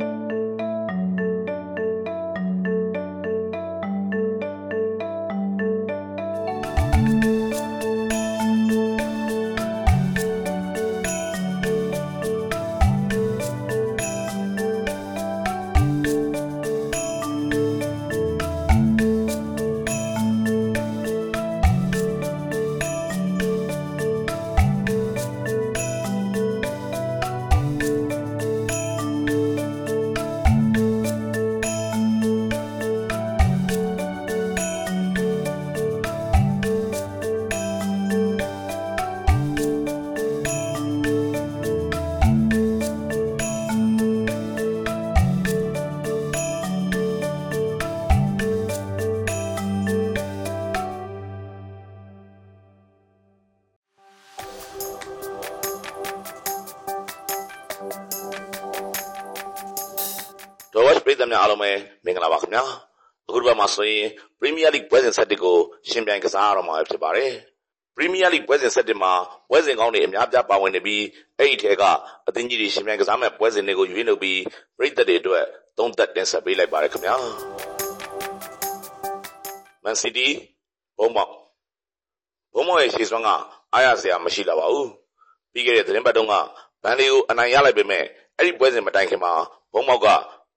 ဒေါ်ဝ က်ပြည်သူများအားလုံးပဲမင်္ဂလာပါခင်ဗျာအခုဒီဘက်မှာဆိုရင်ပရီးမီးယားလိပွဲစဉ်7ကိုရှင်ပြိုင်ကစားရတော့မှာဖြစ်ပါတယ်ပရီးမီးယားလိပွဲစဉ်7မှာပွဲစဉ်ကောင်းတွေအများပြားပါဝင်နေပြီးအဲ့ဒီထဲကအသင်းကြီးတွေရှင်ပြိုင်ကစားမဲ့ပွဲစဉ်တွေကိုရွေးနှုတ်ပြီးပြည်သက်တွေအတွက်သုံးသက်တင်ဆက်ပေးလိုက်ပါတယ်ခင်ဗျာမန်စီးတီးဘုံမောက်ဘုံမောက်ရဲ့ရှေ့စွမ်းကအားရစရာမရှိတော့ပါဘူးပြီးခဲ့တဲ့သတင်းပတ်တုန်းကဘန်လီကိုအနိုင်ရလိုက်ပေမဲ့အဲ့ဒီပွဲစဉ်မတိုင်ခင်မှာဘုံမောက်က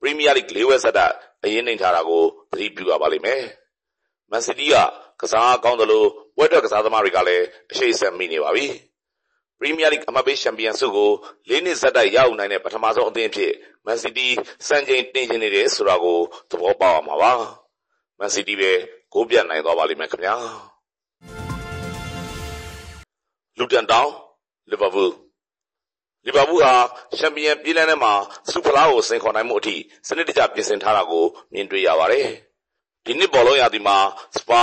ပရီးမီးယားလိ၄ဝက်ဆက်တာအရင်နှိမ်ထားတာကိုသတိပြုရပါလိမ့်မယ်။မန်စီးတီးကကစားကောင်းတယ်လို့ပွဲထွက်ကစားသမားတွေကလည်းအရှိတ်ဆက်မိနေပါပြီ။ပရီးမီးယားလိအမတ်ပေးချန်ပီယံဆုကို၄နှစ်ဆက်တိုက်ရယူနိုင်တဲ့ပထမဆုံးအသင်းဖြစ်မန်စီးတီးစံချိန်တင်ရှင်နေတယ်ဆိုတာကိုသဘောပေါက်အောင်ပါပါ။မန်စီးတီးပဲဂိုးပြတ်နိုင်သွားပါလိမ့်မယ်ခင်ဗျာ။လူတန်တောင်လီဗာပူး လီဗာပူးဟာချန်ပီယံပြည်လန်းထဲမှာစူဖလားကိုစိန်ခေါ်နိုင်မှုအထိစနစ်တကျပြင်ဆင်ထားတာကိုမြင်တွေ့ရပါတယ်။ဒီနှစ်ဘောလုံးရာသီမှာစပါ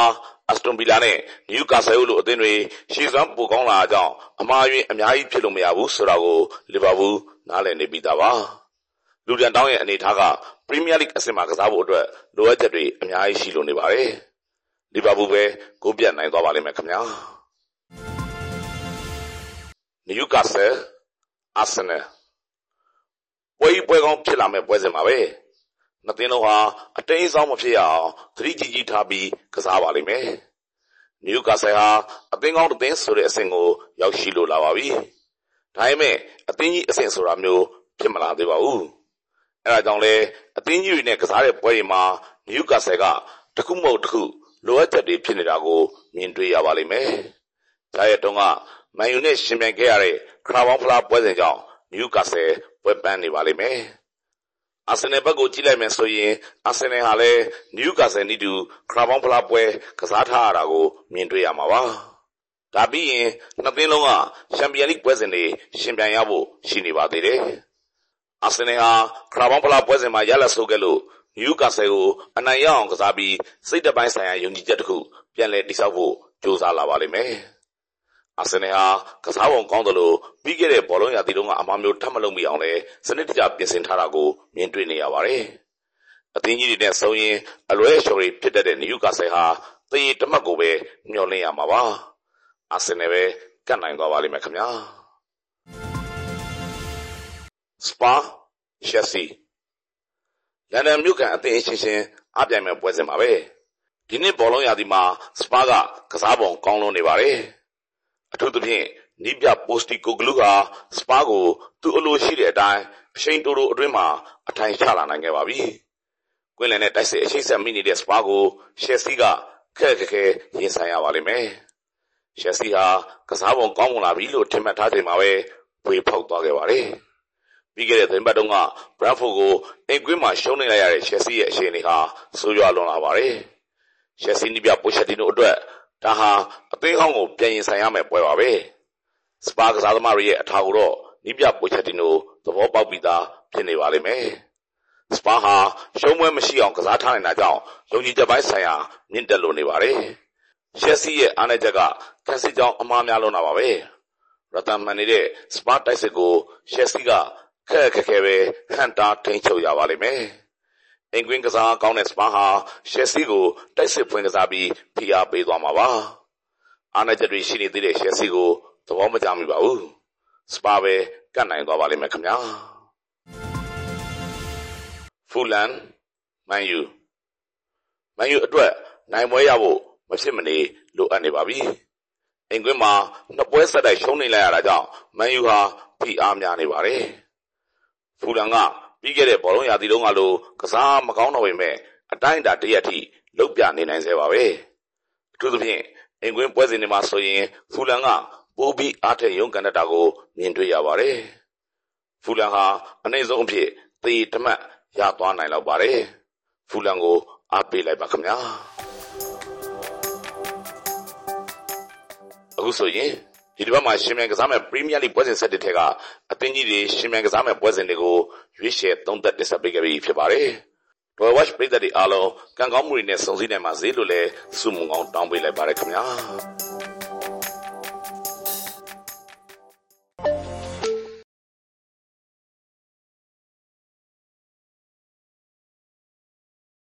အက်စတွန်ဗီလာနဲ့နယူကာဆယ်လိုအသင်းတွေရှေ့စွမ်းပိုကောင်းလာတာကြောင့်အမှားယွင်းအများကြီးဖြစ်လို့မရဘူးဆိုတာကိုလီဗာပူးနားလည်နေပြီးသားပါ။လူတန်တောင်းရဲ့အနေထားကပရီးမီးယားလိအဆင့်မှာကစားဖို့အတွက်လိုအပ်ချက်တွေအများကြီးရှိလို့နေပါတယ်။လီဗာပူးပဲဂိုးပြတ်နိုင်သွားပါလိမ့်မယ်ခင်ဗျာ။နယူကာဆယ် အာဆင်နယ်ပွဲကြီးပွဲကောင်းဖြစ်လာမဲ့ပွဲစဉ်ပါပဲနှစ်သင်းလုံးဟာအတိမ်းဆောင်မဖြစ်ရအောင်သတိကြီးကြီးထားပြီးကစားပါလိမ့်မယ်နယူကာဆယ်ဟာအသင်းကောင်းတစ်သင်းဆိုတဲ့အဆင့်ကိုရောက်ရှိလို့လာပါပြီဒါပေမဲ့အသင်းကြီးအဆင့်ဆိုတာမျိုးဖြစ်မလာသေးပါဘူးအဲဒါကြောင့်လဲအသင်းကြီးတွေနဲ့ကစားတဲ့ပွဲတွေမှာနယူကာဆယ်ကတခုမဟုတ်တခုလိုအပ်ချက်တွေဖြစ်နေတာကိုမြင်တွေ့ရပါလိမ့်မယ်ဒါရဲ့တုန်းက မန်ယူနဲ့ရှင်ပြိုင်ခဲ့ရတဲ့ခရာဘောင်းဖလားပွဲစဉ်ကြောင့်နယူကာဆယ်ပွဲပန်းနေပါလိမ့်မယ်။အာဆင်နယ်ဘက်ကိုကြည့်လိုက်မယ်ဆိုရင်အာဆင်နယ်ဟာလည်းနယူကာဆယ်နီတူခရာဘောင်းဖလားပွဲကစားထားရတာကိုမြင်တွေ့ရမှာပါ။ဒါပြီးရင်နှစ်သင်းလုံးကချန်ပီယံလိပွဲစဉ်တွေရှင်ပြိုင်ရဖို့ရှိနေပါသေးတယ်။အာဆင်နယ်ဟာခရာဘောင်းဖလားပွဲစဉ်မှာရလဒ်ဆိုးခဲ့လို့နယူကာဆယ်ကိုအနိုင်ရအောင်ကစားပြီးစိတ်တပိုင်းဆိုင်ရာယုံကြည်ချက်တစ်ခုပြန်လည်တည်ဆောက်ဖို့ကြိုးစားလာပါလိမ့်မယ်။ အာဆင်နယ်ဟာ ကစားပုံကောင်းတယ်လို့ပြီးခဲ့တဲ့ ဘောလုံးရာသီတုန်းက အမှားမျိုး ထပ်မလုပ်မိအောင်လဲစနစ်တကျ ပြင်ဆင်ထားတာကို မြင်တွေ့နေရပါတယ်။အသင်းကြီးတွေနဲ့ဆုံရင် အလွဲချော်ရီဖြစ်တဲ့ နယူကာဆယ်ဟာတည်တမတ်ကိုပဲ မျှော်လင့်ရမှာပါ။အာဆင်နယ်ပဲကတ်နိုင်သွားပါလိမ့်မယ်ခင်ဗျာ။စပါရှက်စီလန်ဒန်မြို့ကန်အသင်းအချင်းချင်းအပြိုင်မဲ့ပွဲစဉ်ပါပဲ။ဒီနှစ်ဘောလုံးရာသီမှာ စပါကကစားပုံကောင်းလွန်နေပါတယ်။ အထူးသဖြင့်နီးပြပိုစတီကိုဂလူဟာစပါးကိုသူ့အလိုရှိတဲ့အတိုင်းအရှိန်တိုတိုအတွင်းမှာအထိုင်ချလာနိုင်ခဲ့ပါပြီ။ကွင်းလယ်နဲ့တိုက်စစ်အရှိတ်ဆက်မိနေတဲ့စပါးကိုရှယ်ဆီကခက်ခက်ခဲရင်ဆိုင်ရပါလိမ့်မယ်။ရှယ်ဆီဟာကစားပုံကောင်းမွန်လာပြီလို့ထင်မှတ်ထားချိန်မှာပဲဝေဖောက်သွားခဲ့ပါတယ်။ပြီးခဲ့တဲ့သတင်းပတ်တုန်းကဘရန်ဖို့ကိုအိမ်ကွင်းမှာရှုံးနေလိုက်ရတဲ့ရှယ်ဆီရဲ့အခြေအနေဟာဆိုးရွားလွန်လာပါတယ်။ရှယ်ဆီနီးပြပိုချက်တီနိုအတွက် ဒါဟာအသင်းဟောင်းကိုပြန်ရင်ဆိုင်ရမယ့်ပွဲပါပဲ။စပါကစားသမားတွေရဲ့အထာကိုတော့နီးပြပိုချက်တီနိုသဘောပေါက်ပြီးသားဖြစ်နေပါလိမ့်မယ်။စပါဟာရှုံးပွဲမရှိအောင်ကစားထားနိုင်တာကြောင့်လုံခြုံချက်ပိုင်းဆိုင်ရာမြင့်တက်လို့နေပါတယ်။ရှက်စီရဲ့အားနည်းချက်ကခက်စစ်ကြောင်းအမှားများလုံးတာပါပဲ။ရတန်မှန်နေတဲ့စပါတိုက်စစ်ကိုရှက်စီကခက်ခက်ခဲပဲဟန်တာထိန်ချုပ်ရပါလိမ့်မယ်။ အိမ်ကွင်းကစားကောင်းတဲ့စပါဟာရှယ်ဆီကိုတိုက်စစ်ဖွင့်ကစားပြီးဖိအားပေးသွားမှာပါ။အားနည်းချက်တွေရှိနေသေးတဲ့ရှယ်ဆီကိုသဘောမကျမိပါဘူး။စပါပဲကတ်နိုင်သွားပါလိမ့်မယ်ခင်ဗျာ။ဖူလန်မန်ယူမန်ယူအတွက်နိုင်ပွဲရဖို့မဖြစ်မနေလိုအပ်နေပါပြီအင်ကွင်းမှာနှစ်ပွဲဆက်တိုက်ရှုံးနေလိုက်ရတာကြောင့်မန်ယူဟာဖိအားများနေပါတယ်ဖူလန်က ပြီးခဲ့တဲ့ဘောလုံးရာသီတုန်းကလိုကစားမကောင်းတော့ပေမဲ့အတိုင်းအတာတရက်ထိလုတ်ပြနေနိုင်သေးပါပဲအထူးသဖြင့်အင်ကွင်းပွဲစဉ်တွေမှာဆိုရင်ဖူလန်ကပိုးပြီးအားထက်ရုန်းကန်တတ်တာကိုမြင်တွေ့ရပါတယ်ဖူလန်ဟာအနိုင်ဆုံးအဖြစ်သေတမတ်ရသွားနိုင်တော့ပါတယ်ဖူလန်ကိုအားပေးလိုက်ပါခင်ဗျာအခုဆိုရင် ဒီတစ်ပတ်မှာရှင်မြန်ကစားမဲ့ပရီးမီးယားလိပွဲစဉ်ဆက်တဲ့ထက်ကအသင်းကြီးတွေရှင်မြန်ကစားမဲ့ပွဲစဉ်တွေကိုရွေးချယ်သုံးသပ်တင်ဆက်ပေးခဲ့ပြီးဖြစ်ပါတယ်။ Royal Watch ပြည်သက်တွေအားလုံးကံကောင်းမှုတွေနဲ့စုံစည်းနိုင်ပါစေလို့လည်းဆုမွန်ကောင်းတောင်းပေးလိုက်ပါတယ်ခင်ဗျာ။